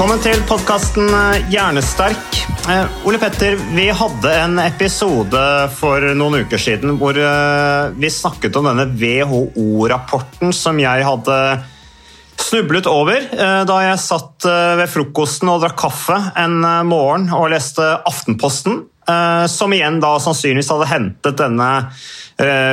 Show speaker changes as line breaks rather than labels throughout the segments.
Velkommen til podkasten Hjernesterk. Eh, Ole Petter, vi hadde en episode for noen uker siden hvor eh, vi snakket om denne WHO-rapporten som jeg hadde snublet over eh, da jeg satt eh, ved frokosten og drakk kaffe en eh, morgen og leste Aftenposten, eh, som igjen da sannsynligvis hadde hentet denne eh,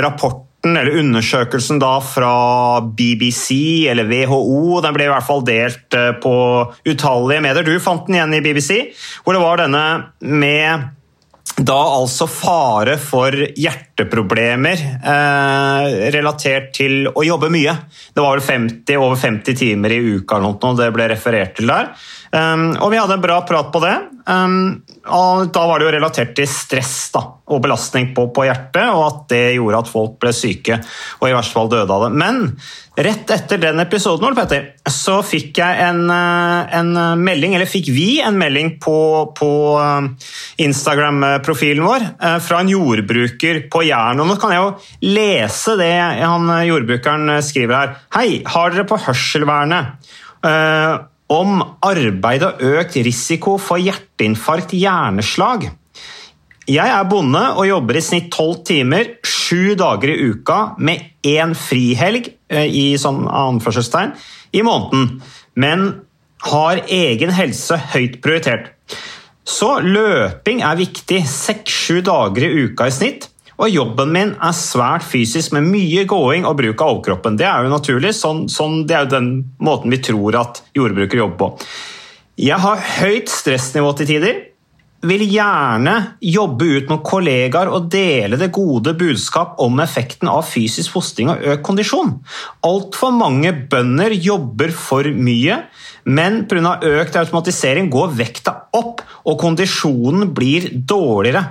rapporten eller undersøkelsen da fra BBC eller WHO. Den ble i hvert fall delt eh, på utallige medier. Du fant den igjen i BBC, hvor det var denne med da altså fare for hjerteproblemer eh, relatert til å jobbe mye. Det var vel 50, over 50 timer i uka eller det ble referert til der. Um, og vi hadde en bra prat på det. Um, og da var det jo relatert til stress da, og belastning på, på hjertet, og at det gjorde at folk ble syke og i verste fall døde av det. Men rett etter den episoden Petter, så fikk jeg en, eh, en melding, eller fikk vi en melding på, på eh, Instagram-profilen vår eh, fra en jordbruker på Jæren. Og nå kan jeg jo lese det han jordbrukeren skriver her. Hei, har dere på hørselvernet? eh, om arbeid og økt risiko for hjerteinfarkt, hjerneslag. Jeg er bonde og jobber i snitt tolv timer, sju dager i uka, med én frihelg eh, i sånn anførselstegn, i måneden, men har egen helse høyt prioritert. Så løping er viktig, seks-sju dager i uka i snitt. Og jobben min er svært fysisk, med mye gåing og bruk av overkroppen. Det er jo naturlig, sånn, sånn, det er jo den måten vi tror at jordbrukere jobber på. Jeg har høyt stressnivå til tider. Vil gjerne jobbe ut med kollegaer og dele det gode budskap om effekten av fysisk fostring og økt kondisjon. Altfor mange bønder jobber for mye, men pga. økt automatisering går vekta opp, og kondisjonen blir dårligere.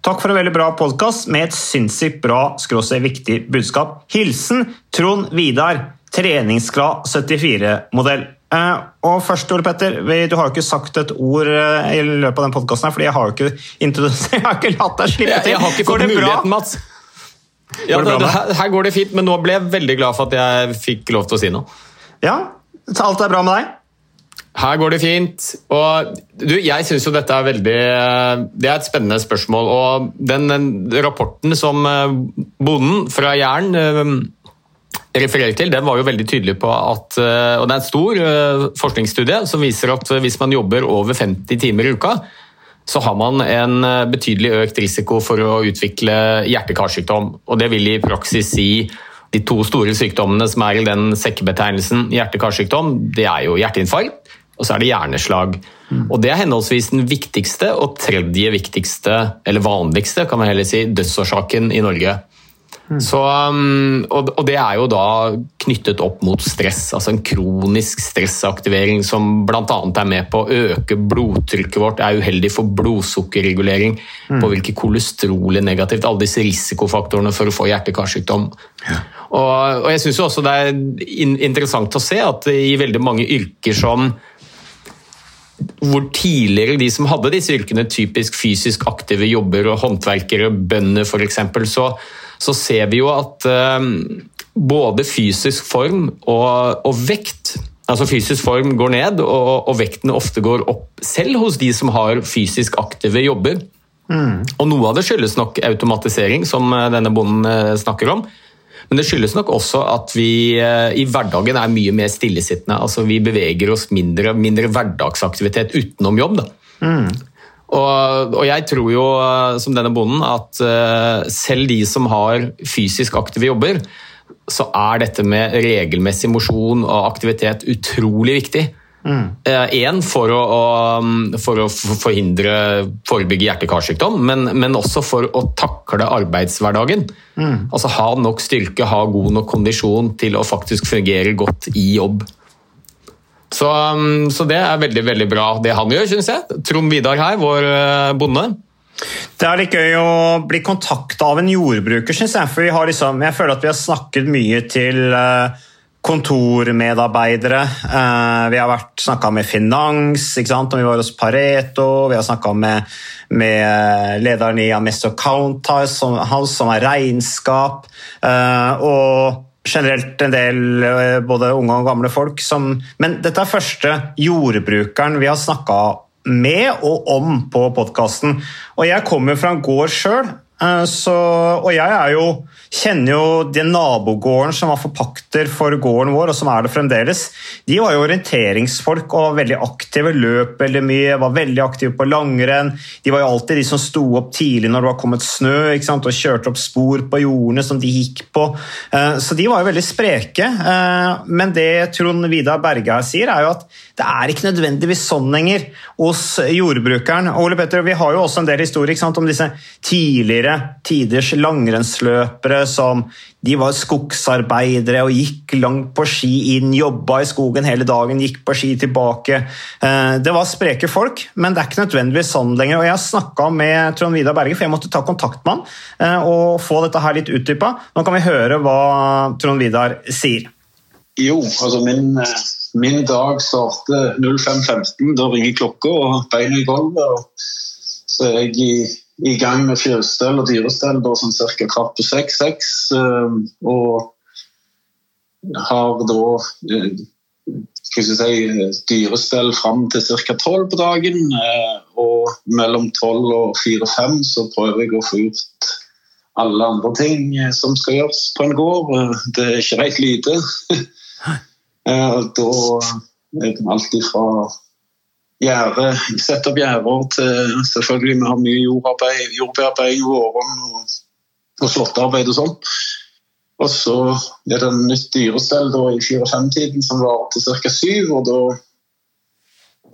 Takk for en veldig bra podkast med et sinnssykt bra skråstrek viktig budskap. Hilsen Trond Vidar, treningsglad 74-modell. Eh, og først, Ole Petter, du har jo ikke sagt et ord eh, i løpet av den podkasten, fordi jeg har jo ikke, introdusert- jeg har ikke latt deg slippe til.
jeg har ikke fått
muligheten, bra?
Mats. Ja,
det
det, her går det fint, men nå ble jeg veldig glad for at jeg fikk lov til å si noe.
Ja, alt er bra med deg?
Her går det fint. Og du, jeg syns jo dette er veldig Det er et spennende spørsmål. Og den, den rapporten som eh, bonden fra Jæren eh, refererer til, den var jo veldig tydelig på at eh, Og det er en stor eh, forskningsstudie som viser at hvis man jobber over 50 timer i uka, så har man en eh, betydelig økt risiko for å utvikle hjerte-karsykdom. Og det vil i praksis si de to store sykdommene som er i den sekkebetegnelsen hjerte-karsykdom, det er jo hjerteinfarkt og så er det hjerneslag. Og Det er henholdsvis den viktigste og tredje viktigste, eller vanligste, kan man heller si, dødsårsaken i Norge. Så, um, og, og det er jo da knyttet opp mot stress, altså en kronisk stressaktivering som bl.a. er med på å øke blodtrykket vårt, er uheldig for blodsukkerregulering, påvirker kolesterolet negativt, alle disse risikofaktorene for å få hjerte-karsykdom. Og, og jeg syns også det er in interessant å se at i veldig mange yrker som hvor tidligere de som hadde disse yrkene, typisk fysisk aktive jobber og håndverkere, bønder f.eks., så, så ser vi jo at eh, både fysisk form og, og vekt Altså Fysisk form går ned, og, og vekten ofte går opp selv hos de som har fysisk aktive jobber. Og noe av det skyldes nok automatisering, som eh, denne bonden eh, snakker om. Men det skyldes nok også at vi eh, i hverdagen er mye mer stillesittende. Altså Vi beveger oss mindre, mindre hverdagsaktivitet utenom jobb. da. Og, og jeg tror jo, eh, som denne bonden, at eh, selv de som har fysisk aktive jobber, så er dette med regelmessig mosjon og aktivitet utrolig viktig. Én for, å, å- for å forhindre, forebygge hjerte-karsykdom, men, men også for å takle arbeidshverdagen. Altså Ha nok styrke, ha god nok kondisjon til å faktisk fungere godt i jobb. Så, um, så det er veldig veldig bra det han gjør, syns jeg. Trond Vidar her, vår eh, bonde.
Det er litt gøy å bli kontakta av en jordbruker, syns jeg. For vi har liksom, jeg føler at vi har snakket mye til eh, kontormedarbeidere. Eh, Vi har snakka med finans, ikke sant? og vi var hos Pareto. Vi har snakka med, med lederen i Amesto Count som, House, som er regnskap. eh, Og generelt en del eh, både unge og gamle folk som Men dette er første jordbrukeren vi har snakka med og om på podkasten. Og jeg kommer fra en gård sjøl, og jeg jo, kjenner jo den nabogården som var forpakter for gården vår, og som er det fremdeles. De var jo orienteringsfolk og var veldig aktive, løp veldig mye, var veldig aktive på langrenn. De var jo alltid de som sto opp tidlig når det var kommet snø og kjørte opp spor på jordene som de gikk på. Eh, Så de var jo veldig spreke. Eh, Men det Trond Vidar Berge her sier, er jo at det er ikke nødvendigvis sånn lenger hos jordbrukeren. Ole Petter, Vi har jo også en del historier om disse tidligere tiders langrennsløpere som de var skogsarbeidere og gikk langt på ski inn, jobba i skogen hele dagen, gikk på ski tilbake. Eh, Det var spreke folk, men det er ikke nødvendigvis sånn lenger. Og Jeg snakka med Trond Vidar Berge, for jeg måtte ta kontakt med han eh, og få dette her litt utdypa. Nå kan vi høre hva Trond Vidar sier.
Jo, altså min, eh, min dag starter 05.15. Da ringer klokka og beina i gulvet. Så er jeg i, i gang med fjøsstell og dyrestell da sånn ca. kvart på seks-seks. Og har da eh, skal si, dyrestell fram til ca. tolv på dagen. eh, Og mellom tolv og fire-fem så prøver jeg å få gjort alle andre ting eh, som skal gjøres på en gård. Det er ikke rett lite. Da er det alt fra gjerde, sette opp gjerder til selvfølgelig vi har mye jordarbeid, jordbearbeiding våren og, og slåttearbeid og sånn. Og så er det en nytt dyrestell da, i 4-5-tiden som varer til ca. syv. Og da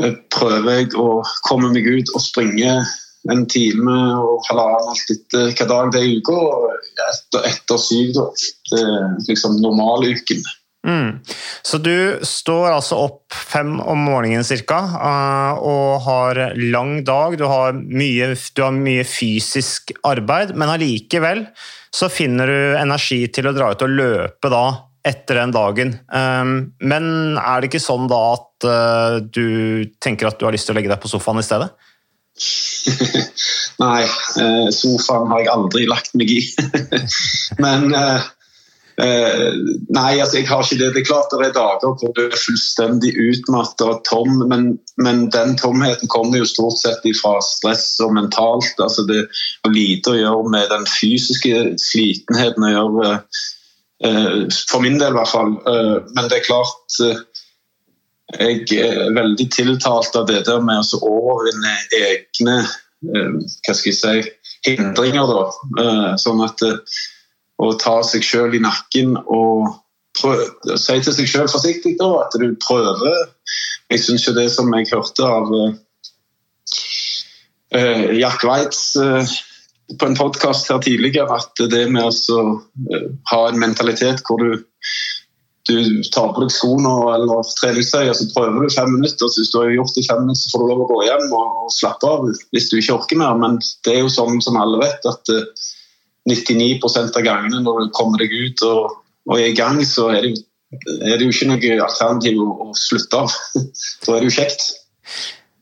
eh, prøver jeg å komme meg ut og springe en time og halvannen alt etter hvilken dag det er i uka. Etter, etter syv, da. Det er liksom normaluken.
Mm. Så du står altså opp fem om morgenen cirka, eh, og har lang dag. Du har, mye, du har mye fysisk arbeid, men allikevel så finner du energi til å dra ut og løpe da etter den dagen. Um, Men er det ikke sånn da at eh, du tenker at du har lyst til å legge deg på sofaen i stedet?
Nei, eh, sofaen har jeg aldri lagt meg i. Men eh, eh, Nei, altså, jeg har ikke det. Det er klart det er dager hvor du er fullstendig utmattet og tom, men, men den tomheten kommer jo stort sett fra stress og mentalt. Altså, det har lite å gjøre med den fysiske slitenheten å gjøre. eh, For min del, i hvert fall. Eh, Men det er klart eh, jeg er veldig tiltalt av det der med å overvinne egne eh, hva skal jeg si, hindringer. Da. Eh, Sånn at eh, å ta seg sjøl i nakken og si til seg sjøl forsiktig da, at du prøver. Jeg syns jo det som jeg hørte av eh, Jack Weitz uh, på en podkast her tidligere, at det med å eh, ha en mentalitet hvor du du tar på deg skoene eller treningstøy så prøver du fem minutter. så Hvis du har gjort det i fem minutter, så får du lov å gå hjem og, slappe av hvis du ikke orker mer. Men det er jo sånn som alle vet, at 99 av gangene når du kommer deg ut og, og er i gang, så er det, er det jo ikke noe alternativ å, å slutte av. Da er det jo kjekt.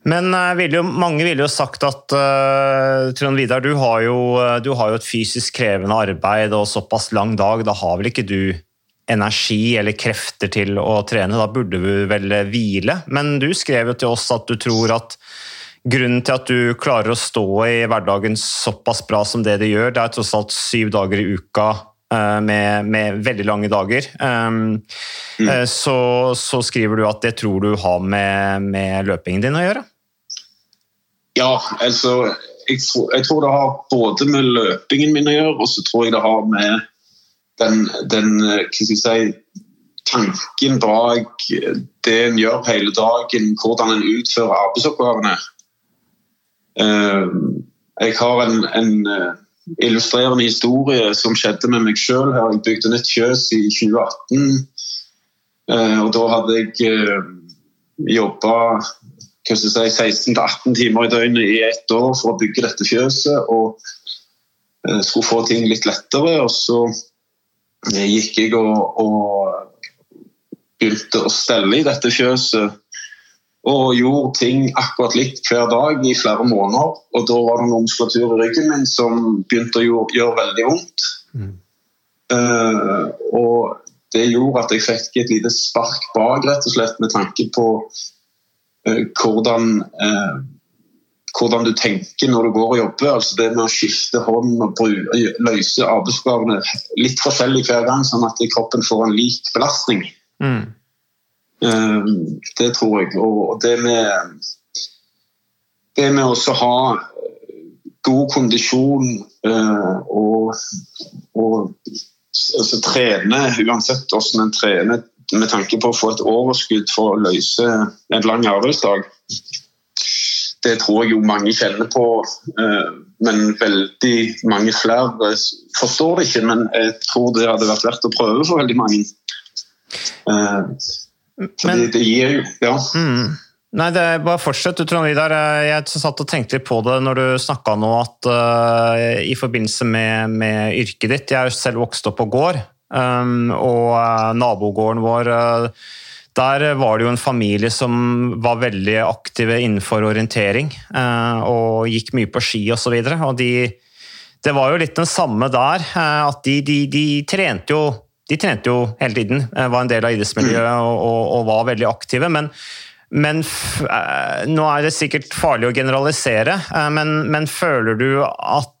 Men eh, vil jo, mange ville jo sagt at uh, Trond Vidar, du har, jo, eh, du har jo et fysisk krevende arbeid og såpass lang dag. Da har vel ikke du energi eller krefter til å trene? Da burde du vel hvile? Men du skrev jo til oss at du tror at grunnen til at du klarer å stå i hverdagen såpass bra som det du gjør. Det er tross alt syv dager i uka eh, med, med veldig lange dager. Um, mm. så, så, skriver du at det tror du har med, med løpingen din å gjøre?
Ja, altså jeg tror, jeg tror, det har både med løpingen min å gjøre, og så tror jeg det har med den, den jeg si, tanken bak det en gjør hele dagen, hvordan en utfører arbeidsoppgavene. Eh, jeg har en, en eh, illustrerende historie som skjedde med meg sjøl. Jeg bygde nytt fjøs i 2018. Eh, og da hadde jeg jobba si, 16-18 timer i døgnet i ett år for å bygge dette fjøset. Og skulle få ting litt lettere. Og så gikk jeg og, og begynte å stelle i dette fjøset og gjorde ting akkurat likt hver dag i flere måneder. Og da var det noen muskulatur i ryggen min som begynte å gjøre, gjøre veldig vondt. Mm. Uh, og det gjorde at jeg fikk et lite spark bak, rett og slett, med tanke på uh, hvordan, uh, hvordan du tenker når du går og jobber. altså Det med å skifte hånd og løse arbeidsoppgavene litt forskjellig hver gang, sånn at kroppen får en lik belastning. Mm. Ehm, det tror jeg. Og det med, det med å ha god kondisjon eh, og, og altså, trene, uansett hvordan en trener, med tanke på å få et overskudd for å løse en lang arbeidsdag, det tror jeg jo mange kjenner på. Eh, men veldig mange flere forstår det ikke. Men jeg tror det hadde vært verdt å prøve for veldig mange. Eh, men, det, det, gir jo Ja. Mm.
Nei, det er bare fortsett. Trond Vidar. Jeg satt og tenkte litt på det når du snakka nå, at uh, i forbindelse med, med, yrket ditt Jeg er selv vokst opp på gård, um, og uh, nabogården vår uh, der var det jo en familie som var veldig aktive innenfor orientering og gikk mye på ski osv. Og, så og de, det var jo litt den samme der, at de, de, de trente jo de trente jo hele tiden, eh, var en del av idrettsmiljøet mm. og, og, og var veldig aktive. Men, men eh, nå er det sikkert farlig å generalisere, eh, men, men føler du at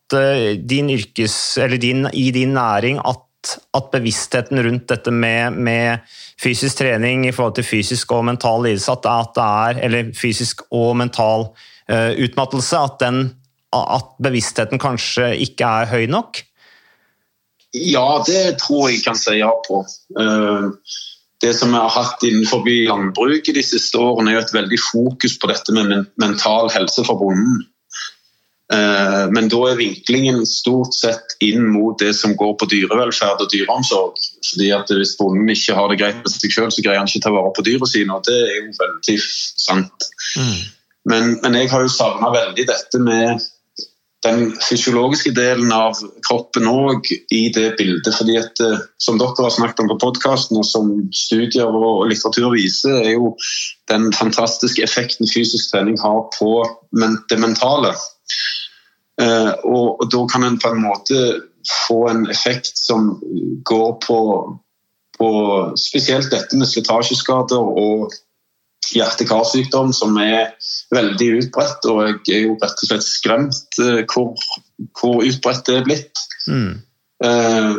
din yrkes, eller din, i din næring at, at bevisstheten rundt dette med, med, fysisk trening i forhold til fysisk og mental lidelse, at, at det er, eller fysisk og mental uh, utmattelse, at, den, at bevisstheten kanskje ikke er høy nok?
Ja, det tror jeg kan si ja på. Eh, det som vi har hatt innenfor landbruket de siste årene, er jo et veldig fokus på dette med mental helse for bonden. Eh, men da er vinklingen stort sett inn mot det som går på dyrevelferd og dyreomsorg. Fordi at Hvis bonden ikke har det greit med seg selv, så greier han ikke ta vare på dyra sine. og Det er jo veldig sant. Mm. Men, men, jeg har jo savna veldig dette med den fysiologiske delen av kroppen òg i det bildet. fordi at eh, Som dere har snakket om på podkasten, og som studier og litteratur viser, er jo den fantastiske effekten fysisk trening har på det mentale. Eh, og da kan en på en måte få en effekt som går på, på spesielt dette med slitasjeskader og hjerte-karsykdom som er veldig utbredt. Og jeg er jo rett og slett skremt uh, hvor, hvor, utbredt det er blitt. Mm. Eh,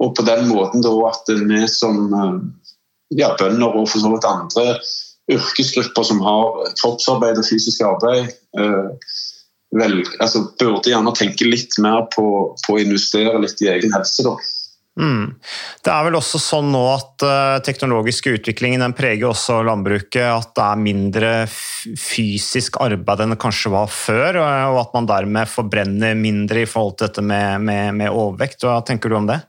og på den måten da at vi som uh, ja, bønder og for så vidt andre yrkesgrupper som har kroppsarbeid og fysisk arbeid, vel, altså, burde gjerne tenke litt mer på, på å investere litt i egen helse. da.
Mm. Det er vel også sånn nå at uh, utviklingen utvikling den preger også landbruket. At det er mindre fysisk arbeid enn det kanskje var før, og at man dermed forbrenner mindre i forhold til dette med, med, med overvekt. Hva tenker du om det?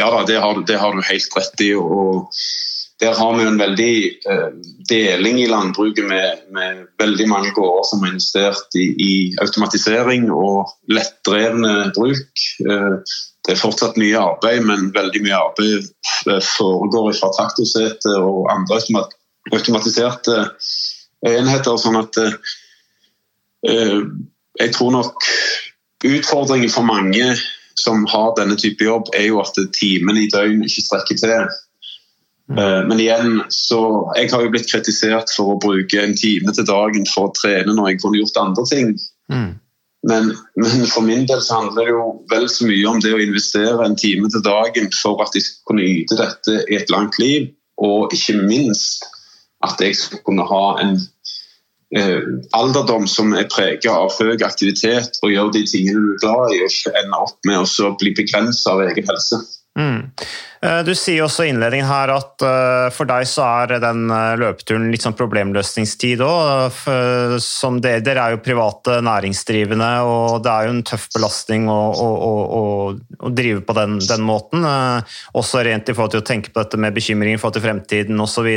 Ja, det har, det har, du helt rett i. og Der har vi en veldig uh, deling i landbruket med, med, veldig mange gårder som har investert i, i automatisering og lettdrevne bruk. Uh, det er fortsatt mye arbeid, men veldig mye arbeid foregår fra traktorsete og andre automatiserte enheter. sånn at eh, jeg tror nok utfordringen for mange som har denne type jobb, er jo at timen i døgn ikke strekker til. Eh, Men igjen, så Jeg har jo blitt kritisert for å bruke en time til dagen for å trene når jeg kunne gjort andre ting. Men, men for min del så handler det jo vel så mye om det å investere en time til dagen for at jeg skal kunne yte dette i et langt liv, og ikke minst at jeg skal kunne ha en eh, alderdom som er preget av høy aktivitet og gjøre de tingene du er glad i, og ikke ende opp med å bli begrenset av egen helse.
Mm. Eh, Du sier også i innledningen her at eh, for deg så er den eh, løpeturen litt sånn problemløsningstid òg. Dere er jo private næringsdrivende, og det er jo en tøff belastning å, å, å, å, drive på den, den måten. Også rent i forhold til å tenke på dette med bekymringer i forhold til fremtiden osv.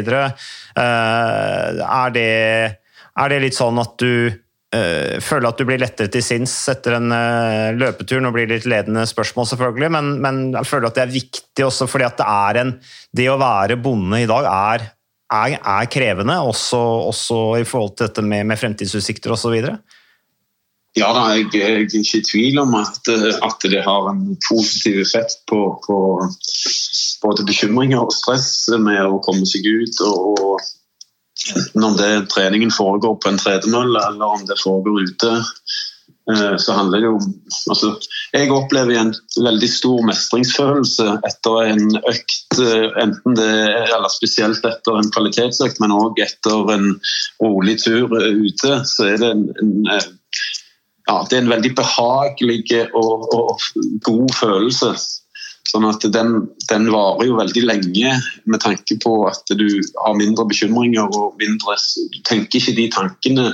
Er, det- er det litt sånn at du eh, føler at du blir lettere til sinns etter en eh, løpetur? Nå blir det litt ledende spørsmål, selvfølgelig, men, men jeg føler at det er viktig også fordi at det er en Det å være bonde i dag er, er, er krevende, også, også i forhold til dette med, med fremtidsutsikter osv.
Ja da, jeg, jeg er ikke i tvil om at, at det har en positiv effekt på, på både bekymringer og stress med å komme seg ut. og Enten om det treningen foregår på en tredemølle eller om det foregår ute, eh, så handler det jo altså, Jeg opplever en veldig stor mestringsfølelse etter en økt, eh, enten det er eller spesielt etter en kvalitetsøkt, men òg etter en rolig tur eh, ute. Så er det en, en ja, det er en veldig behagelig og, og god følelse. Sånn at den, den varer jo veldig lenge med tanke på at du har mindre bekymringer og mindre Du tenker ikke de tankene,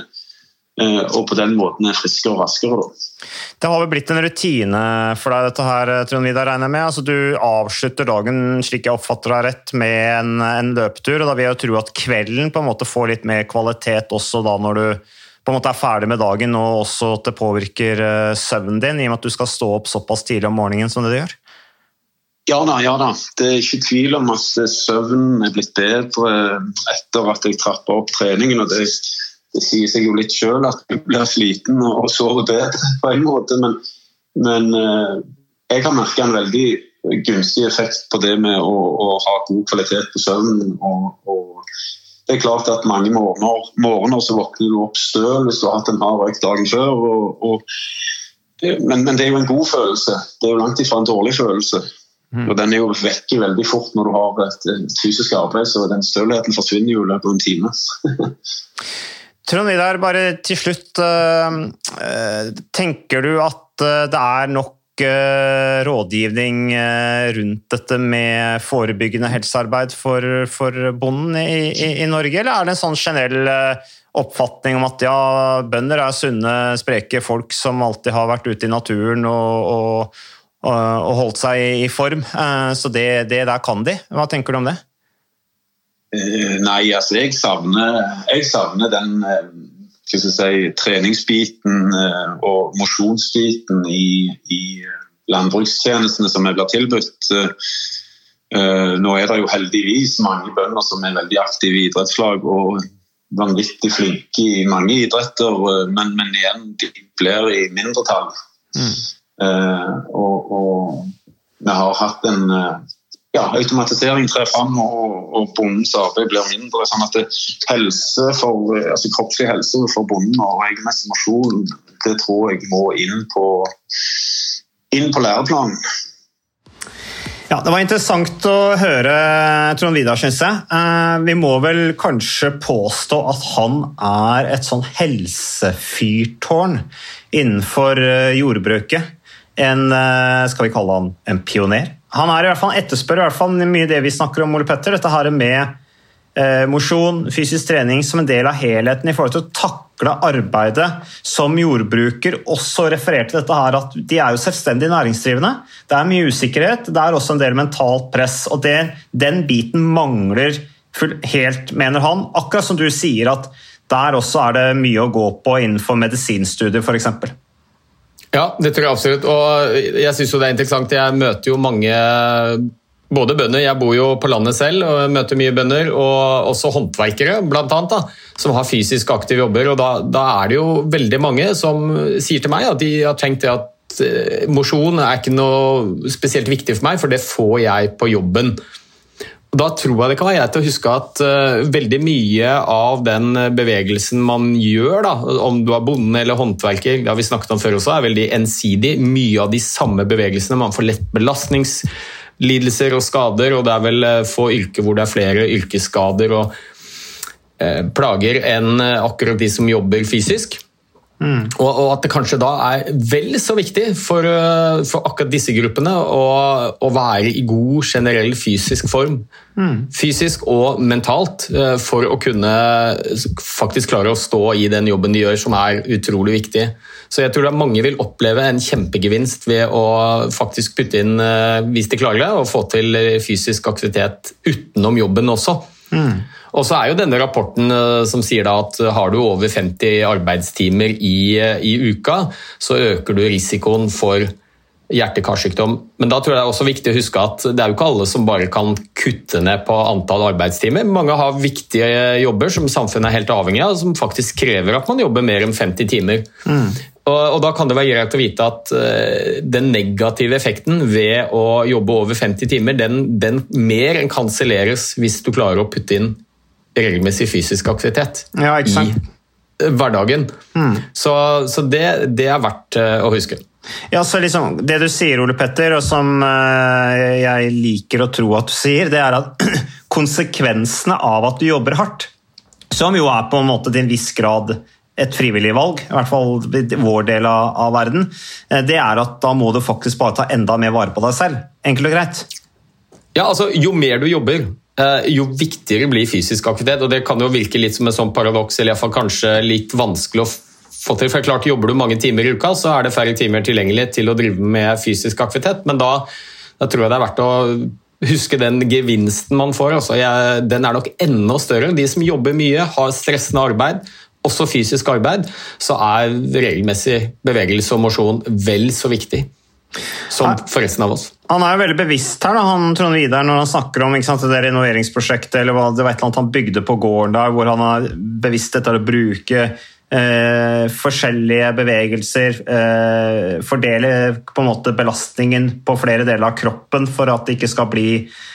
eh, og på den måten er friskere og raskere. Da.
Det har vel blitt en rutine for deg, dette her, Trond Vidar, regner jeg med? Altså, du avslutter dagen, slik jeg oppfatter deg rett, med en, en løpetur. og Da vil jeg jo tro at kvelden på en måte får litt mer kvalitet også da når du på en måte er ferdig med dagen, og også at det påvirker eh, søvnen din, i og med at du skal stå opp såpass tidlig om morgenen som det du gjør?
Ja da, ja da. Det er ikke tvil om at søvnen er blitt bedre etter at jeg trappa opp treningen. og det, det sier seg jo litt sjøl at jeg blir sliten og sover bedre på en måte. Men, men eh, jeg har merka en veldig gunstig effekt på det med å, å ha god kvalitet på søvnen. Og, og det er klart at mange morgener, morgener så våkner du opp støl hvis du har hatt en hard økt dagen før. Og, og, men, men det er jo en god følelse. Det er jo langt ifra en dårlig følelse. Og Den er jo vekke veldig fort når du har et, et fysisk arbeid, så den stølheten forsvinner jo i løpet av en time.
Trond Vidar, bare til slutt. øh, øh, Tenker du at øh, det er nok rådgivning rundt dette med forebyggende helsearbeid for, for bonden i, i, i Norge, eller er det en sånn generell oppfatning om at ja, bønder er sunne, spreke folk som alltid har vært ute i naturen og, og, og, holdt seg i form, Eh, så det, det der kan de. Hva tenker du om det?
Eh, Nei, altså jeg savner, jeg savner den eh, si, treningsbiten og mosjonsbiten i, i landbrukstjenestene som jeg blir tilbudt. Nå er det jo heldigvis mange bønder som er veldig aktive i idrettslag og vanvittig flinke i mange idretter, men, men igjen, de blir i mindretall. Eh, og, og vi har hatt en eh, ja, automatisering trer fram, og, og bondens arbeid blir mindre. sånn at det, helse for, altså Kroppslig helse for bonden og egen mosjon det tror jeg må inn på, inn på læreplanen.
Ja, Det var interessant å høre Trond Vidar, syns jeg. Eh, Vi må vel kanskje påstå at han er et sånn helsefyrtårn innenfor eh, jordbruket. En, eh, skal vi kalle han en pioner? Han er i hvert fall etterspør i hvert fall mye det vi snakker om, Ole Petter. Dette her med eh, mosjon, fysisk trening som en del av helheten i forhold til å takle arbeidet som jordbruker. Også referert til dette her at de er jo selvstendig næringsdrivende. Det er mye usikkerhet, det er også en del mentalt press. og det, Den biten mangler helt, mener han. Akkurat som du sier at der også er det mye å gå på innenfor medisinstudier f.eks.
Ja, det tror jeg absolutt. Og jeg syns jo det er interessant. Jeg møter jo mange både bønder, jeg bor jo på landet selv og møter mye bønder, og også håndverkere blant annet, da, som har fysisk aktive jobber. og da, da er det jo veldig mange som sier til meg at de har tenkt det at eh, mosjon er ikke noe spesielt viktig for meg, for det får jeg på jobben. Da tror jeg det kan være greit å huske at uh, veldig mye av den bevegelsen man gjør, da, om du er bonde eller håndverker, det har vi snakket om før også, er veldig ensidig. Mye av de samme bevegelsene. Man får lett belastningslidelser og skader, og det er vel uh, få yrker hvor det er flere yrkesskader og uh, plager enn akkurat de som jobber fysisk. Mm. Og, og, at det kanskje da er vel så viktig for, eh, for akkurat disse gruppene å, å, være i god generell fysisk form. Mm. Fysisk og mentalt, eh, for å kunne faktisk klare å stå i den jobben de gjør, som er utrolig viktig. Så jeg tror at mange vil oppleve en kjempegevinst ved å faktisk putte inn, eh, hvis de klarer det, og få til fysisk aktivitet utenom jobben også. Mm. Og så er jo denne rapporten eh, som sier at eh, har du over 50 arbeidstimer i, eh, i uka, så øker du risikoen for hjerte-karsykdom. Men da tror jeg det er også viktig å huske at det er jo ikke alle som bare kan kutte ned på antall arbeidstimer. Mange har viktige jobber som samfunnet er helt avhengig av, som faktisk krever at man jobber mer enn 50 timer. Mm. Og, og, Da kan det være greit å vite at uh, den negative effekten ved å jobbe over 50 timer, den, den mer enn kanselleres hvis du klarer å putte inn regelmessig fysisk aktivitet
ja, i
hverdagen. Mm. Så, så det, det, er verdt eh, å huske.
Ja, så liksom, Det du sier, Ole Petter, og som uh, jeg liker å tro at du sier, det er at konsekvensene av at du jobber hardt, som jo er på en måte til en viss grad et frivillig valg, i hvert fall i vår del av, verden, eh, det er at da må du faktisk bare ta enda mer vare på deg selv. Enkelt og greit.
Ja, altså, Jo mer du jobber, Eh, jo viktigere blir fysisk aktivitet. og Det kan jo virke litt som en sånn paradoks, eller iallfall kanskje litt vanskelig å få til. for klart Jobber du mange timer i uka, så er det færre timer tilgjengelig til å drive med fysisk aktivitet. Men da, da tror jeg det er verdt å huske den gevinsten man får. Altså, jeg, den er nok enda større. De som jobber mye, har stressende arbeid, også fysisk arbeid, så er regelmessig bevegelse og mosjon vel så viktig som for resten av oss.
Han er jo veldig bevisst her, da, han Trond Vidar, når han snakker om sant, det renoveringsprosjektet eller hva det var et eller annet han bygde på gården der, hvor han er bevisst etter å bruke eh, forskjellige bevegelser. Eh, fordele på en måte belastningen på flere deler av kroppen for at det ikke skal bli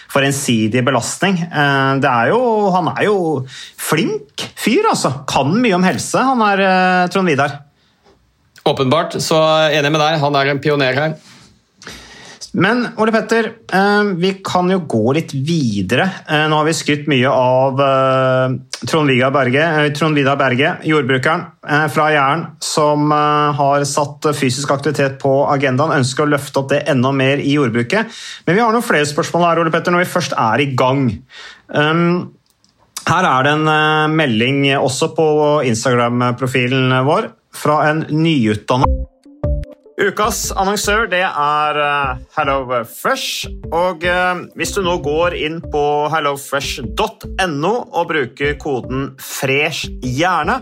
for ensidig belastning. Eh, det er jo, han er jo flink fyr, altså. Kan mye om helse, han er eh, Trond Vidar.
Åpenbart, så enig med deg. Han er en pioner her.
Men Ole Petter, eh, vi kan jo gå litt videre. Eh, nå har vi skrytt mye av eh, Trond Vidar Berge, Trond Berge jordbrukeren fra Jæren, som har satt fysisk aktivitet på agendaen. Ønsker å løfte opp det enda mer i jordbruket. Men vi har noen flere spørsmål her, Ole Petter, når vi først er i gang. Her er det en melding også på Instagram-profilen vår fra en nyutdanna Ukas annonsør det er uh, HelloFresh. Og uh, hvis du nå går inn på hellofresh.no og bruker koden 'fresh hjerne',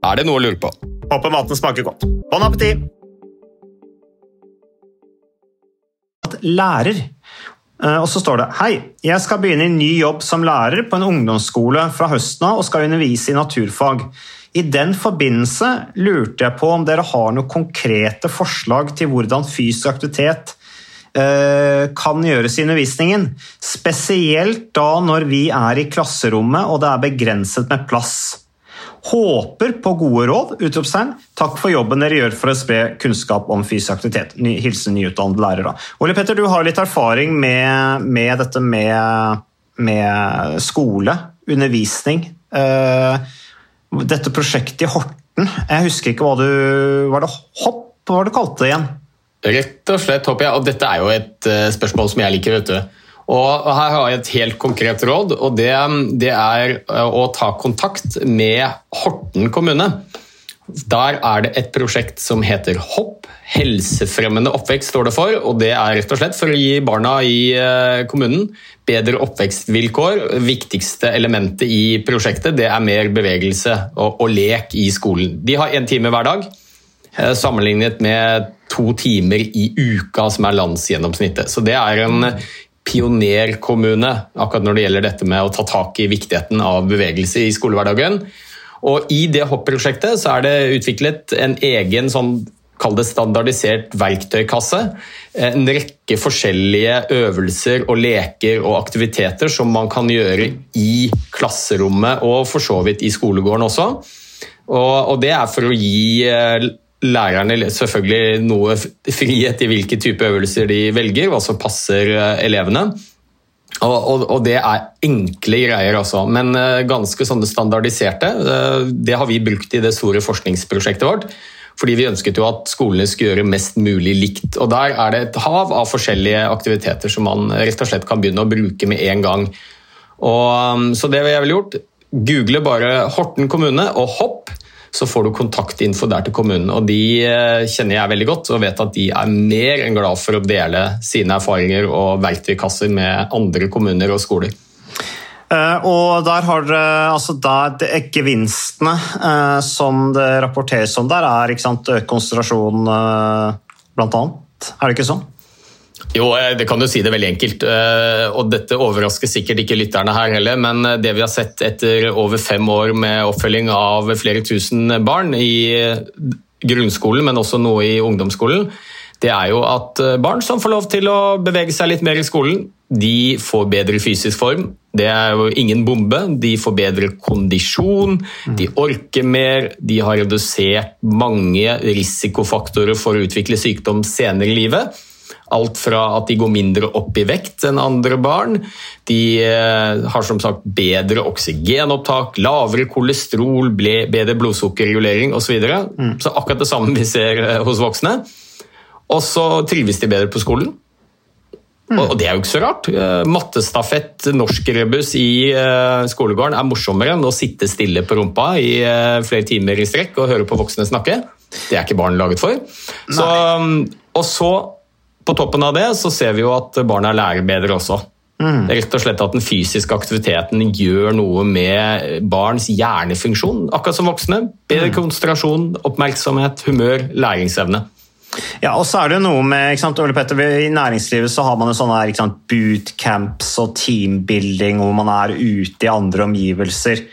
Er det noe å lure på?
Håper maten smaker godt. Bon appétit! Lærer. Eh, Og så står det Hei, jeg skal begynne i ny jobb som lærer på en ungdomsskole fra høsten av og skal undervise i naturfag. I den forbindelse lurte jeg på om dere har noen konkrete forslag til hvordan fysisk aktivitet eh, kan gjøres i undervisningen. Spesielt da når vi er i klasserommet og det er begrenset med plass. Håper på gode råd! utropstegn. Takk for jobben dere gjør for å spre kunnskap om fysisk aktivitet. Hilsen nyutdannede lærere. Ole Petter, du har litt erfaring med, med dette med, med skole, undervisning. Eh, dette prosjektet i Horten, jeg husker ikke hva du Var det hopp? Hva var det du kalte det igjen?
Rett og slett håper jeg, og dette er jo et eh, spørsmål som jeg liker. vet du. Og Her har jeg et helt konkret råd, og det, det er eh, å ta kontakt med Horten kommune. Der er det et prosjekt som heter HOPP, helsefremmende oppvekst står det for. og Det er rett og slett for å gi barna i eh, kommunen bedre oppvekstvilkår. Viktigste elementet i prosjektet det er mer bevegelse og, og lek i skolen. De har én time hver dag, eh, sammenlignet med to timer i uka, som er landsgjennomsnittet. Så det er en pionerkommune akkurat når det gjelder dette med å ta tak i viktigheten av bevegelse i skolehverdagen. Og I det hopp-prosjektet så er det utviklet en egen sånn kall det standardisert verktøykasse. En rekke forskjellige øvelser og leker og aktiviteter som man kan gjøre i klasserommet og for så vidt i skolegården også. Og, og det er for å gi eh, lærerne selvfølgelig noe frihet i hvilke type øvelser de velger, hva som passer eh, elevene. Og, og, og, det er enkle greier, altså, men eh, ganske sånne standardiserte. Eh, Det har vi brukt i det store forskningsprosjektet vårt. Fordi vi ønsket jo at skolene skulle gjøre mest mulig likt. Og Der er det et hav av forskjellige aktiviteter som man rett og slett kan begynne å bruke med en gang. Og, så det jeg ville gjort, google bare Horten kommune og hopp så får du kontaktinfo der til kommunen. og De eh, kjenner jeg veldig godt og vet at de er mer enn glad for å dele sine erfaringer og verktøykasser med andre kommuner og skoler.
Uh, og der har dere altså der, er Gevinstene uh, som det rapporteres om der, er sant, økt konsentrasjon bl.a. Er det ikke sånn?
Jo, det kan du si det veldig enkelt. Og dette overrasker sikkert ikke lytterne her heller, men det vi har sett etter over fem år med oppfølging av flere tusen barn i grunnskolen, men også noe i ungdomsskolen, det er jo at barn som får lov til å bevege seg litt mer i skolen, de får bedre fysisk form. Det er jo ingen bombe. De får bedre kondisjon, de orker mer, de har redusert mange risikofaktorer for å utvikle sykdom senere i livet. Alt fra at de går mindre opp i vekt enn andre barn. De har som sagt bedre oksygenopptak, lavere kolesterol, bedre blodsukkerregulering osv. Så, videre. mm. så akkurat det samme vi ser hos voksne. Og så trives de bedre på skolen. Og det er jo ikke så rart. Mattestafett, norskrebus i skolegården er morsommere enn å sitte stille på rumpa i flere timer i strekk og høre på voksne snakke. Det er ikke barn laget for. Så, og så, på toppen av det, så ser vi jo at barna lærer bedre også. Det er rett og slett at den fysiske aktiviteten gjør noe med barns hjernefunksjon, akkurat som voksne. Bedre konsentrasjon, oppmerksomhet, humør, læringsevne.
Ja, og så er det noe med ikke sant, Ole Petter, I næringslivet så har man jo sånne her, ikke sant, bootcamps og teambuilding hvor man er ute i andre omgivelser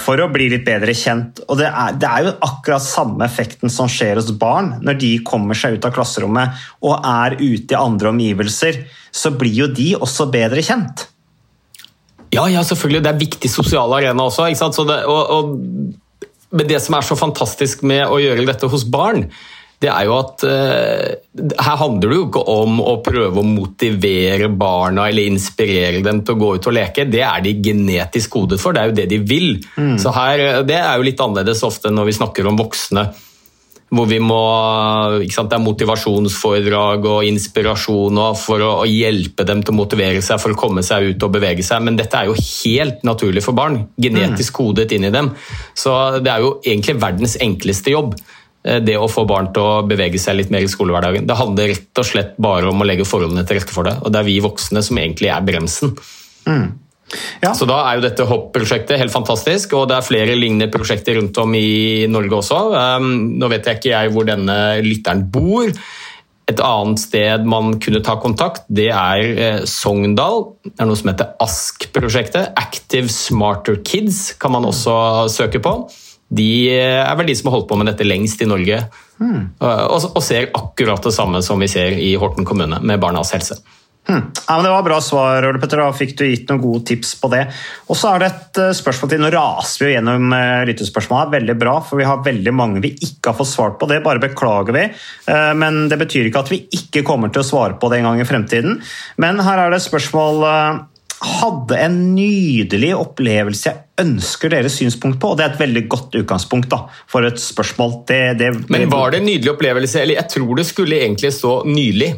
for å bli litt bedre kjent. Og det er, det er jo akkurat samme effekten som skjer hos barn når de kommer seg ut av klasserommet og er ute i andre omgivelser. Så blir jo de også bedre kjent.
Ja, ja, selvfølgelig. Det er viktig sosial arena også. det, og, og, men det som er så fantastisk med å gjøre dette hos barn, det er jo at uh, her handler det jo ikke om å prøve å motivere barna eller inspirere dem til å gå ut og leke. Det er de genetisk kodet for, det er jo det de vil. Så her, Det er jo litt annerledes ofte når vi snakker om voksne. Hvor vi må, ikke sant, Det er motivasjonsforedrag og inspirasjon og for å, å hjelpe dem til å motivere seg for å komme seg ut og bevege seg. Men dette er jo helt naturlig for barn. Genetisk kodet inn i dem. Så det er jo egentlig verdens enkleste jobb. Eh, Det å få barn til å bevege seg litt mer i skolehverdagen. Det handler rett og slett bare om å legge forholdene til rette for det. Og det er vi voksne som egentlig er bremsen. Så da er jo dette Hopp-prosjektet helt fantastisk, og det er flere lignende prosjekter rundt om i Norge også. Um, nå vet jeg ikke jeg hvor denne lytteren bor. Et annet sted man kunne ta kontakt, det er eh, Sogndal. Det er noe som heter ASK-prosjektet. Active Smarter Kids kan man også søke på. De eh, er vel de som har holdt på med dette lengst i Norge, og, og ser akkurat det samme som vi ser i Horten kommune med barnas helse.
Ja, men Det var bra svar, Ole Petter. Da fikk du gitt noen gode tips på det. Og så er det et eh, spørsmål til. Nå raser vi jo gjennom lyttespørsmålet. Veldig bra, for vi har veldig mange vi ikke har fått svart på. Det bare beklager vi. Eh, Men det betyr ikke at vi ikke kommer til å svare på det en gang i fremtiden. Men her er det et spørsmål eh, Hadde en nydelig opplevelse jeg ønsker deres synspunkt på. og Det er et veldig godt utgangspunkt da, for et spørsmål. Det, det,
Men var det en nydelig opplevelse? Eller jeg tror det skulle egentlig stå nylig.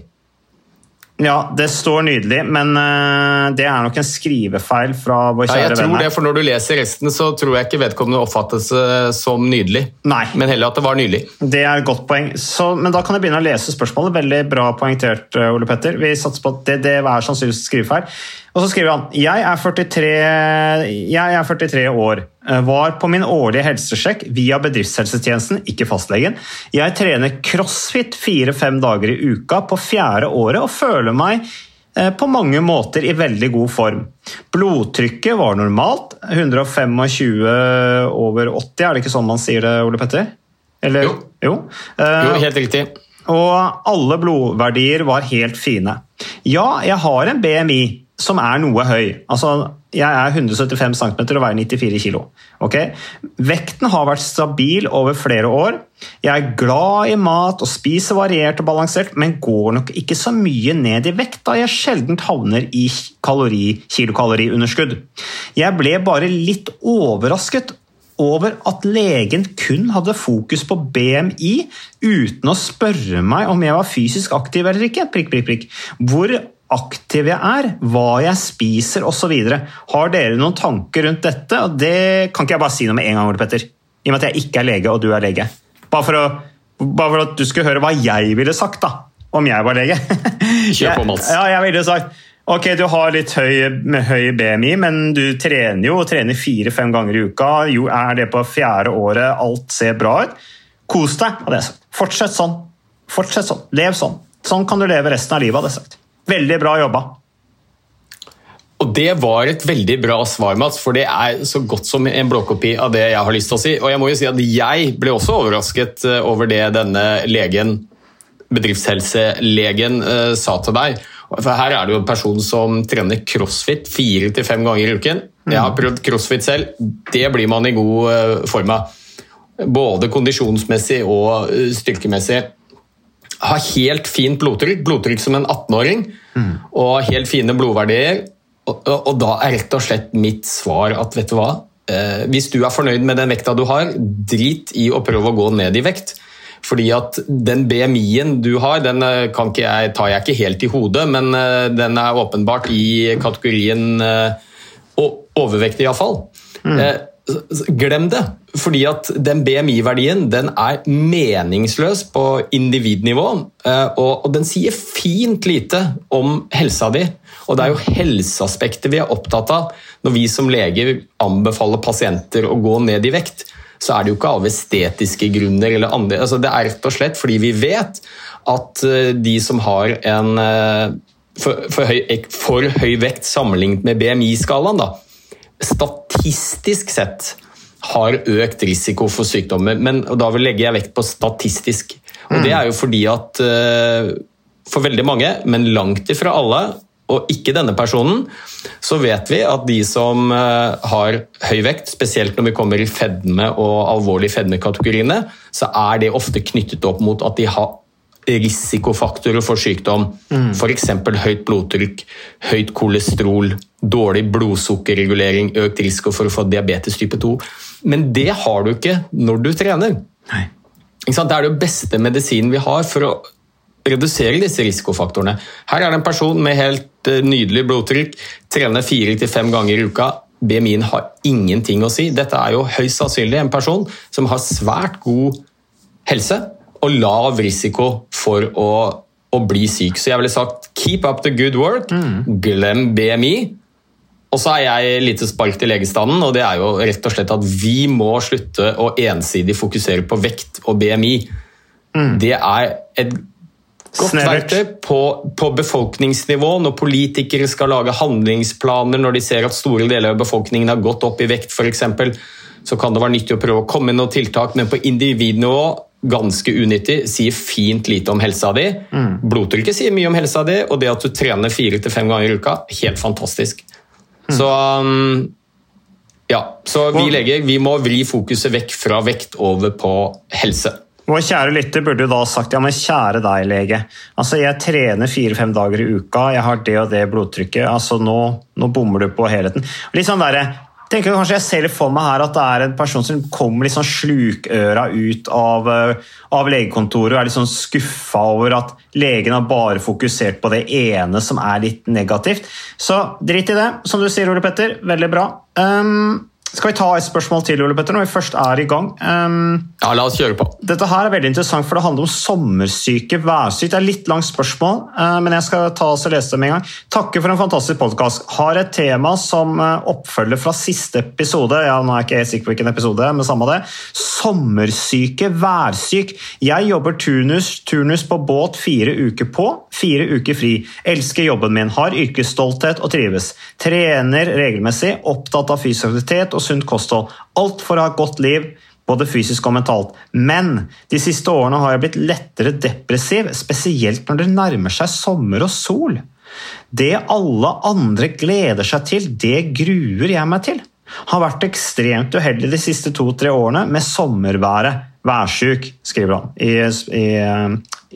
Ja, det står nydelig, men eh, det er nok en skrivefeil fra vår
Ja,
kjære
jeg tror
venner.
det, for Når du leser resten, så tror jeg ikke vedkommende oppfattes eh, som nydelig.
Nei.
Men heller at det var nydelig.
Det er et godt poeng. Så, men da kan jeg begynne å lese spørsmålet. Veldig bra poengtert, eh, Ole Petter. Vi satser på at det, det er sannsynligvis skrivefeil. Og så skriver han jeg er 43, jeg er 43 år. eh, Var på min årlige helsesjekk via bedriftshelsetjenesten, ikke fastlegen. Jeg trener crossfit fire-fem dager i uka på fjerde året og føler meg eh, på mange måter i veldig god form. Blodtrykket var normalt. 125 over 80, er det ikke sånn man sier det, Ole Petter? Eller,
Jo.
jo. Eh,
Jo, helt riktig.
og alle blodverdier var helt fine. Ja, jeg har en BMI som er noe høy. Altså, jeg er 175 cm og veier 94 kg. Ok? Vekten har vært stabil over flere år. Jeg er glad i mat og spiser variert og balansert, men går nok ikke så mye ned i vekt da jeg sjelden havner i kalori, kilokaloriunderskudd. Jeg ble bare litt overrasket over at legen kun hadde fokus på BMI uten å spørre meg om jeg var fysisk aktiv eller ikke. Prikk, prikk, prikk. Hvor aktiv jeg er, hva jeg spiser osv. Har dere noen tanker rundt dette? Det kan ikke jeg bare si noe med en gang, Ole Petter. I og med at jeg ikke er lege, og du er lege. Bare for, å, bare for at du skulle høre hva jeg ville sagt da, om jeg var lege.
Kjør på, Mats.
Ja, jeg ville sagt Ok, du har litt høy, med høy BMI, men du trener jo og trener fire-fem ganger i uka. Jo, er det på fjerde året, alt ser bra ut. Kos deg, hadde jeg sagt. Fortsett sånn. Fortsett sånn. Lev sånn. Sånn kan du leve resten av livet, hadde jeg sagt. Veldig bra jobba.
Og det var et veldig bra svar, Mats, for det er så godt som en blåkopi av det jeg har lyst til å si. Og jeg må jo si at jeg ble også overrasket eh, over det denne legen, bedriftshelselegen, eh, sa til deg. For her er det jo en person som trener crossfit fire til fem ganger i uken. Jeg har prøvd crossfit selv. Det blir man i god eh, form av. Både kondisjonsmessig og styrkemessig har helt fint blodtrykk, blodtrykk som en 18-åring, og helt fine blodverdier. Og, og, og da er rett og slett mitt svar at vet du hva, eh, hvis du er fornøyd med den vekta du har, drit i å prøve å gå ned i vekt. Fordi at den BMI-en du har, den eh, jeg, tar jeg ikke helt i hodet, men eh, den er åpenbart i kategorien eh, overvektig iallfall. Eh, glem det. Fordi at den BMI-verdien den er meningsløs på individnivå. eh, Og, den sier fint lite om helsa di. Og det er jo helseaspektet vi er opptatt av når vi som leger anbefaler pasienter å gå ned i vekt. Så er det jo ikke av estetiske grunner. eller andre, altså Det er rett og slett fordi vi vet at eh, de som har en eh, for, for, høy, for høy vekt sammenlignet med BMI-skalaen, da, statistisk sett har økt risiko for sykdommer. Men da vil legge jeg vekt på statistisk. Og Det er jo fordi at eh, for veldig mange, men langt ifra alle, og ikke denne personen, så vet vi at de som eh, har høy vekt, spesielt når vi kommer i fedme og alvorlig fedmekategoriene, så er det ofte knyttet opp mot at de har risikofaktorer for sykdom.
Mm.
F.eks. høyt blodtrykk, høyt kolesterol, dårlig blodsukkerregulering, økt risiko for å få diabetes type 2. Men det har du ikke når du trener. Sant? Det er det beste medisinen vi har for å redusere disse risikofaktorene. Her er det en person med helt eh, nydelig blodtrykk, trener fire til fem ganger i uka. BMI-en har ingenting å si. Dette er jo høyst sannsynlig en person som har svært god helse og lav risiko for å, å bli syk. Så jeg ville sagt keep up the good work, glem BMI. Og så er jeg lite spark til legestanden, og det er jo rett og slett at vi må slutte å ensidig fokusere på vekt og BMI. Det er et godt verktøy på, på befolkningsnivå når politikere skal lage handlingsplaner når de ser at store deler av befolkningen har gått opp i vekt f.eks. Så kan det være nyttig å prøve å komme med noen tiltak, men på individnivå ganske unyttig, sier fint lite om helsa di. Blodtrykket sier mye om helsa di, og det at du trener fire til fem ganger i uka, helt fantastisk. Så um, ja, så vi leger vi må vri fokuset vekk fra vekt over på helse.
Vår kjære lytter burde jo da sagt ja, men kjære deg, lege. Altså, Jeg trener fire-fem dager i uka, jeg har det og det blodtrykket. altså Nå, nå bommer du på helheten. Litt sånn der, tenker Kanskje jeg ser for meg her at det er en person som kommer litt sånn slukøra ut av, eh, av legekontoret og er litt sånn skuffa over at legen har bare fokusert på det ene som er litt negativt. Så drit i det, som du sier, Ole Petter. Veldig bra. Um, skal vi ta et spørsmål til, Ole Petter, når vi først er i gang? Um,
Ja, la oss kjøre på.
dette her er veldig interessant, for det handler om sommersyke, værsyke. Det er litt langt spørsmål, uh, men jeg skal ta oss og lese det med en gang. Takke for en fantastisk podkast. Har et tema som eh, oppfølger fra siste episode. Ja, nå er jeg ikke sikker på hvilken episode, men samme det. Sommersyke, værsyk. Jeg jobber turnus, turnus på båt fire uker på, fire uker fri. Elsker jobben min, har yrkesstolthet og trives. Trener regelmessig, opptatt av fysisk aktivitet og sunt kosthold. Alt for å ha et godt liv både fysisk og mentalt. Men de siste årene har jeg blitt lettere depressiv, spesielt når det nærmer seg sommer og sol. Det alle andre gleder seg til, det gruer jeg meg til. Har vært ekstremt uheldig de siste to-tre årene med sommerværet. Værsjuk, skriver han i, i,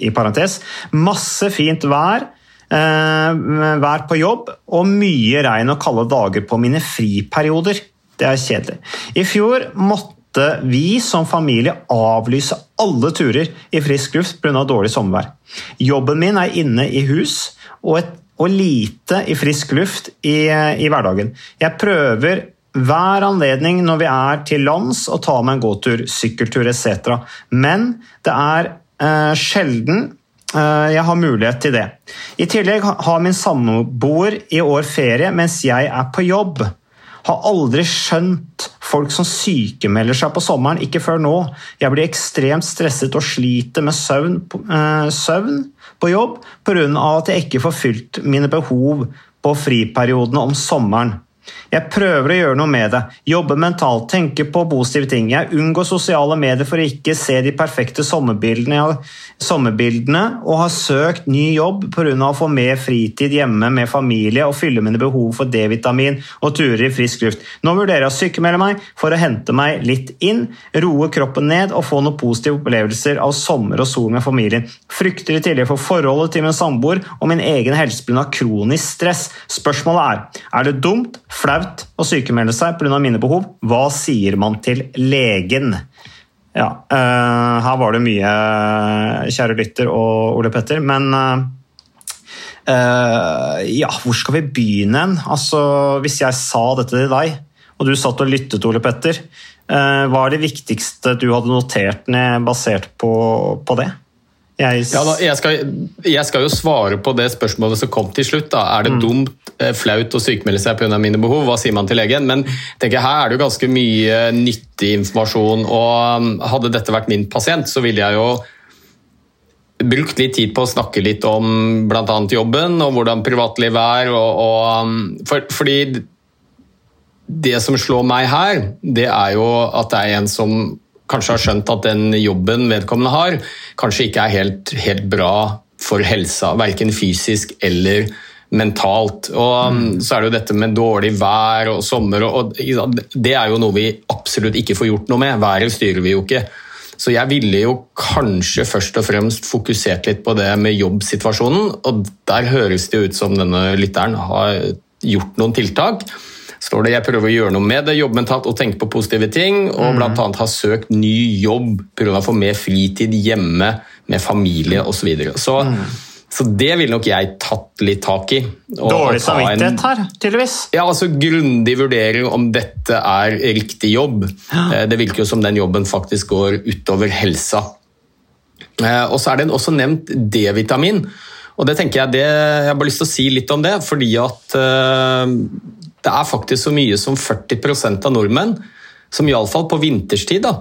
i parentes. Masse fint vær. Eh, vær på jobb og mye regn og kalde dager på mine friperioder. Det er kjedelig. I fjor måtte vi som familie avlyse alle turer i frisk luft pga. dårlig sommervær. Jobben min er inne i hus og, et, og lite i frisk luft i, i hverdagen. Jeg prøver hver anledning når vi er til lands å ta meg en gåtur, sykkeltur etc. Men det er eh, sjelden eh, jeg har mulighet til det. I tillegg har min samboer i år ferie mens jeg er på jobb. Har aldri skjønt folk som sykemelder seg på sommeren, ikke før nå. Jeg blir ekstremt stresset og sliter med søvn, eh, søvn på jobb pga. at jeg ikke får fylt mine behov på friperiodene om sommeren. Jeg prøver å gjøre noe med det. Jobbe mentalt, tenke på positive ting. Jeg unngår sosiale medier for å ikke se de perfekte sommerbildene, sommerbildene og har søkt ny jobb pga. å få mer fritid hjemme med familie og fylle mine behov for D-vitamin og turer i frisk luft. Nå vurderer jeg å sykemelde meg for å hente meg litt inn, roe kroppen ned og få noen positive opplevelser av sommer og sol med familien. Frykter i tillegg for forholdet til min samboer og min egen helse pga. kronisk stress. Spørsmålet er er det dumt, flaut å sykemelde seg pga. mine behov. Hva sier man til legen? Ja, uh, her var det mye, kjære lytter og Ole Petter, men uh, uh, ja, hvor skal vi begynne hen? Altså, hvis jeg sa dette til deg, og du satt og lyttet, Ole Petter. Eh, hva er det viktigste du hadde notert ned basert på, på det?
Jeg... Ja, da, jeg, skal, jeg, skal, jo svare på det spørsmålet som kom til slutt. Da. Er det mm. dumt, eh, flaut å sykmelde seg pga. mine behov? Hva sier man til legen? Men tenker, her er det jo ganske mye nyttig informasjon. og um, Hadde dette vært min pasient, så ville jeg jo brukt litt tid på å snakke litt om bl.a. jobben og hvordan privatlivet er. Og, og, um, for, fordi det som slår meg her, det er jo at det er en som kanskje har skjønt at den jobben vedkommende har, kanskje ikke er helt, helt bra for helsa, verken fysisk eller mentalt. Og um, mm. Så er det jo dette med dårlig vær og sommer, og, og det er jo noe vi absolutt ikke får gjort noe med. Været styrer vi jo ikke. Så jeg ville jo kanskje først og fremst fokusert litt på det med jobbsituasjonen, og der høres det ut som denne lytteren har gjort noen tiltak står det jeg prøver å gjøre noe med det, jobbe mentalt og tenke på positive ting. Og mm. bl.a. har søkt ny jobb, pga. å få mer fritid hjemme med familie osv. Så, videre. så mm. Så det ville nok jeg tatt litt tak i.
Dårlig samvittighet her, tydeligvis.
Ja, altså Grundig vurdering om dette er riktig jobb. Eh, det virker jo som den jobben faktisk går utover helsa. Eh, og så er det også nevnt D-vitamin. Og det tenker Jeg det, jeg har bare lyst til å si litt om det, fordi at eh, det er faktisk så mye som 40% av nordmenn som iallfall på vinterstid da,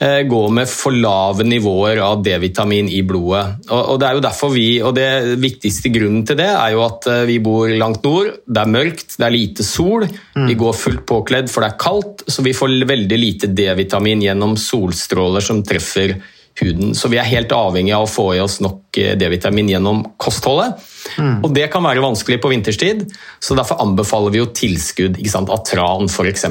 eh, går med for lave nivåer av D-vitamin i blodet. Og, det er jo derfor vi, og det viktigste grunnen til det er jo at eh, vi bor langt nord, det er mørkt, det er lite sol, mm. vi går fullt påkledd for det er kaldt, så vi får veldig lite D-vitamin gjennom solstråler som treffer huden. Så vi er helt avhengig av å få i oss nok eh, D-vitamin gjennom kostholdet. Mm. Og det kan være vanskelig på vinterstid, så derfor anbefaler vi jo tilskudd ikke sant, av tran f.eks.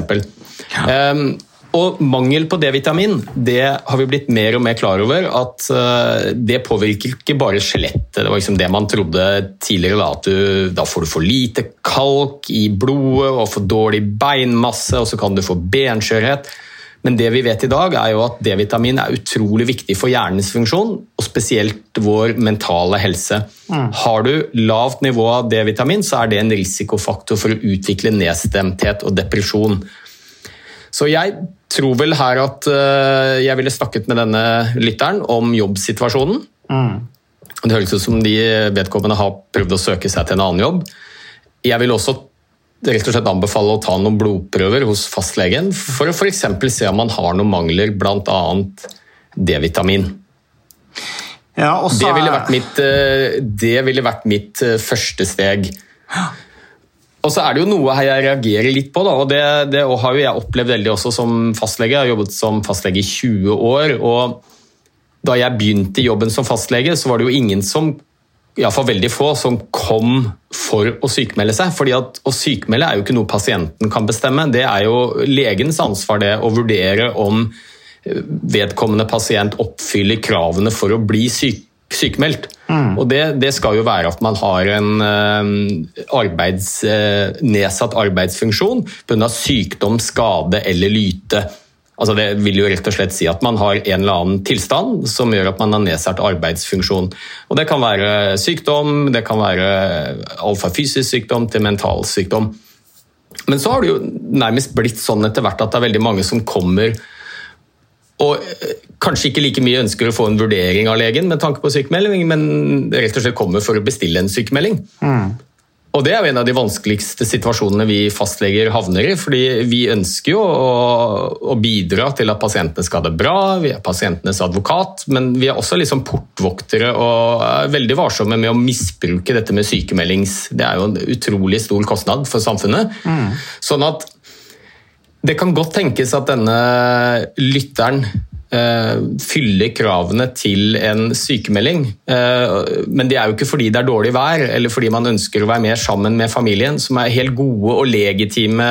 Ja. Um, og mangel på D-vitamin det har vi blitt mer og mer klar over at uh, det påvirker ikke bare skjelettet. Det var liksom det man trodde tidligere. Da, at du, da får du for lite kalk i blodet og for dårlig beinmasse, og så kan du få benskjørhet. Men det vi vet i dag er jo at D-vitamin er utrolig viktig for hjernens funksjon, og spesielt vår mentale helse. Mm. Har du lavt nivå av D-vitamin, så er det en risikofaktor for å utvikle nedstemthet og depresjon. Så jeg tror vel her at uh, jeg ville snakket med denne lytteren om jobbsituasjonen. Mm. Det høres ut som de vedkommende har prøvd å søke seg til en annen jobb. Jeg vil også rett og slett anbefale å ta noen blodprøver hos fastlegen for å f.eks. se om man har noen mangler, bl.a. D-vitamin. Ja, det, ville vært mitt, eh, det ville vært mitt eh, første steg. Og så er det jo noe jeg reagerer litt på, da, og det, det har jo jeg opplevd veldig også som fastlege. Jeg har jobbet som fastlege i 20 år. og Da jeg begynte jobben som fastlege, så var det jo ingen som iallfall veldig få som kom for å sykmelde seg. fordi at Å sykmelde er jo ikke noe pasienten kan bestemme. Det er jo legens ansvar det å vurdere om eh, vedkommende pasient oppfyller kravene for å bli syk, sykemeldt. Mm. Og det, det, skal jo være at man har en uh, arbeids, uh, nedsatt arbeidsfunksjon pga. sykdom, skade eller lyte. Altså det vil jo rett og slett si at man har en eller annen tilstand som gjør at man har nedsatt arbeidsfunksjon. Og Det kan være sykdom, det kan være alt fra fysisk sykdom til mental sykdom. Men så har det jo nærmest blitt sånn etter hvert at det er veldig mange som kommer og eh, kanskje ikke like mye ønsker å få en vurdering av legen med tanke på sykemelding, men rett og slett kommer for å bestille en sykemelding. Mm. Og Det er jo en av de vanskeligste situasjonene vi fastleger havner i. fordi Vi ønsker jo å, å bidra til at pasientene skal ha det bra, vi er pasientenes advokat, men vi er også liksom portvoktere og er veldig varsomme med å misbruke dette med sykemeldings... Det er jo en utrolig stor kostnad for samfunnet. Mm. Sånn at det kan godt tenkes at denne lytteren fylle kravene til en sykemelding. Eh, men det er jo ikke fordi det er dårlig vær eller fordi man ønsker å være mer sammen med familien, som er helt gode og legitime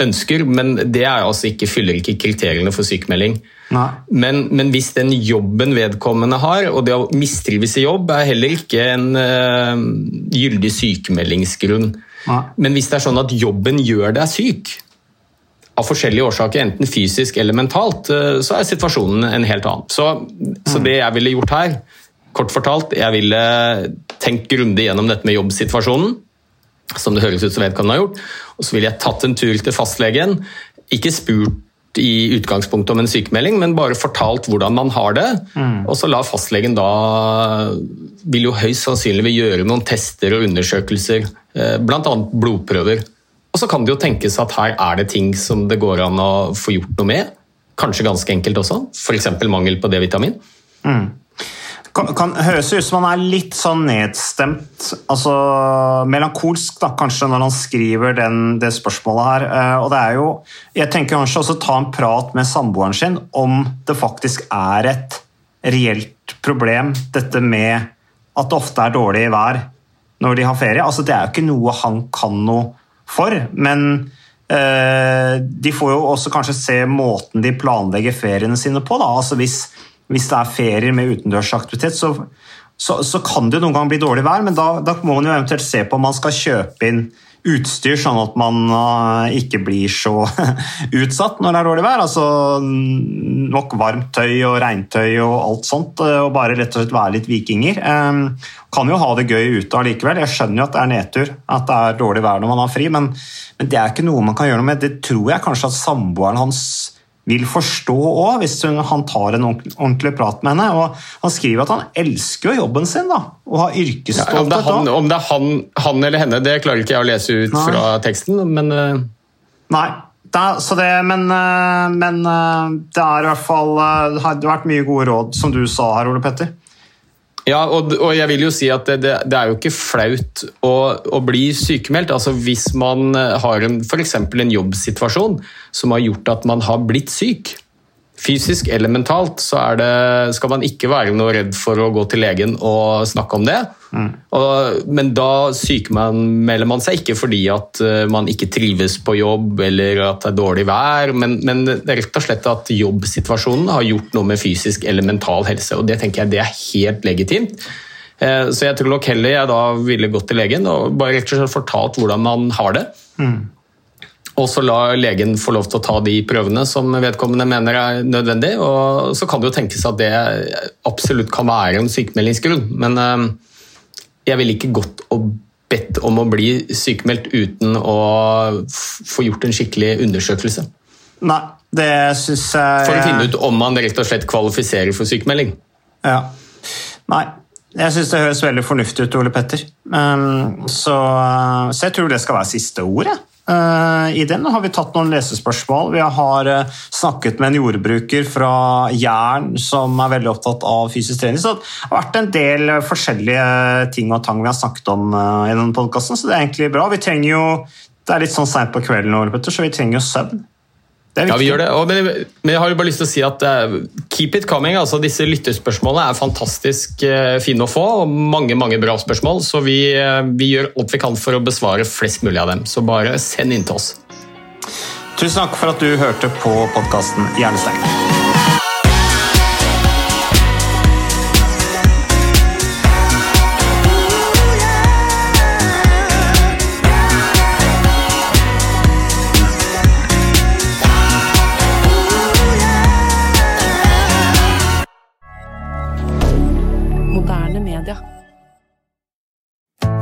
ønsker, men det altså ikke, fyller ikke kriteriene for sykemelding. Men, men, hvis den jobben vedkommende har, og det å mistrives i jobb, er heller ikke en uh, gyldig sykemeldingsgrunn. Nei. Men hvis det er sånn at jobben gjør deg syk, av forskjellige årsaker, enten fysisk eller mentalt, eh, så er situasjonen en helt annen. Så, så mm. det jeg ville gjort her, kort fortalt, jeg ville tenkt grundig gjennom dette med jobbsituasjonen. som det høres ut som vedkommende har gjort. Og så ville jeg tatt en tur til fastlegen, ikke spurt i utgangspunktet om en sykemelding, men bare fortalt hvordan man har det.
Mm.
Og så la fastlegen da vil jo høyst sannsynlig gjøre noen tester og undersøkelser, eh, bl.a. blodprøver. Og så kan det jo tenkes at her er det ting som det går an å få gjort noe med. Kanskje ganske enkelt også, f.eks. mangel på D-vitamin.
Mm. Kan, kan høres ut som han er litt sånn nedstemt, altså melankolsk da, kanskje, når han skriver den, det spørsmålet her. Eh, Og det er jo, jeg tenker kanskje også ta en prat med samboeren sin om det faktisk er et reelt problem, dette med at det ofte er dårlig vær når de har ferie. Altså, det er jo ikke noe han kan noe for, men eh, de får jo også kanskje se måten de planlegger feriene sine på. Altså, hvis, hvis det er ferier med utendørsaktivitet, så, så, så kan det jo noen gang bli dårlig vær, men da, da må man jo eventuelt se på om man skal kjøpe inn utstyr, sånn at man eh, ikke blir så utsatt når det er dårlig vær. Altså nok varmt tøy og regntøy og alt sånt, eh, og bare rett og slett være litt vikinger. Eh, kan jo ha det gøy ute allikevel. Jeg skjønner jo at det er nedtur, at det er dårlig vær når man har fri, men, men det er ikke noe man kan gjøre noe med. Det tror jeg kanskje at samboeren hans vil forstå òg, hvis han tar en ordentlig, prat med henne. Og han skriver at han elsker jo jobben sin, da, og har
Ja, om det er, han, om det er han, han eller henne, det klarer ikke jeg å lese ut
Nei.
fra teksten, men eh,
Nei, så det, men, eh, men eh, det er i hvert fall Det har vært mye gode råd, som du sa her, Ole Petter.
Ja, og, og jeg vil jo si at det, det, det er jo ikke flaut å, å bli sykemeldt. Altså Hvis man har f.eks. en jobbsituasjon som har gjort at man har blitt syk, fysisk eller mentalt, så det, skal man ikke være noe redd for å gå til legen og snakke om det. Og, men da sykemelder man seg ikke fordi at eh, man ikke trives på jobb eller at det er dårlig vær, men, men rett og slett at jobbsituasjonen har gjort noe med fysisk eller mental helse. og Det tenker jeg det er helt legitimt. Eh, Så jeg tror nok heller jeg da ville gått til legen og bare rett og slett fortalt hvordan man har det. Og så la legen få lov til å ta de prøvene som vedkommende mener er nødvendig. Og så kan det jo tenkes at det absolutt kan være en sykemeldingsgrunn. Men eh, jeg ville ikke gått og bedt om å bli sykemeldt uten å få gjort en skikkelig undersøkelse.
Nei, det syns jeg
For å finne ut om man rett og slett kvalifiserer for sykemelding.
Ja. Nei, jeg syns det høres veldig fornuftig ut, Ole Petter. Um, så, så jeg tror det skal være siste ordet. Uh, I den har vi tatt noen lesespørsmål. Vi har uh, snakket med en jordbruker fra Jæren som er veldig opptatt av fysisk trening. Så det har vært en del forskjellige ting og tang vi har snakket om uh, i denne podkasten, så det er egentlig bra. Vi trenger jo Det er litt sånn seint på kvelden, så vi trenger jo søvn. Det er
Ja, vi gjør det. Og, men, men jeg har jo bare lyst til å si at uh, keep it coming. altså Disse lytterspørsmålene er fantastisk uh, fine å få, og mange mange bra spørsmål. Så vi, uh, vi gjør alt vi kan for å besvare flest mulig av dem. Så bare send inn til oss.
Tusen takk for at du hørte på podkasten Hjernesterk.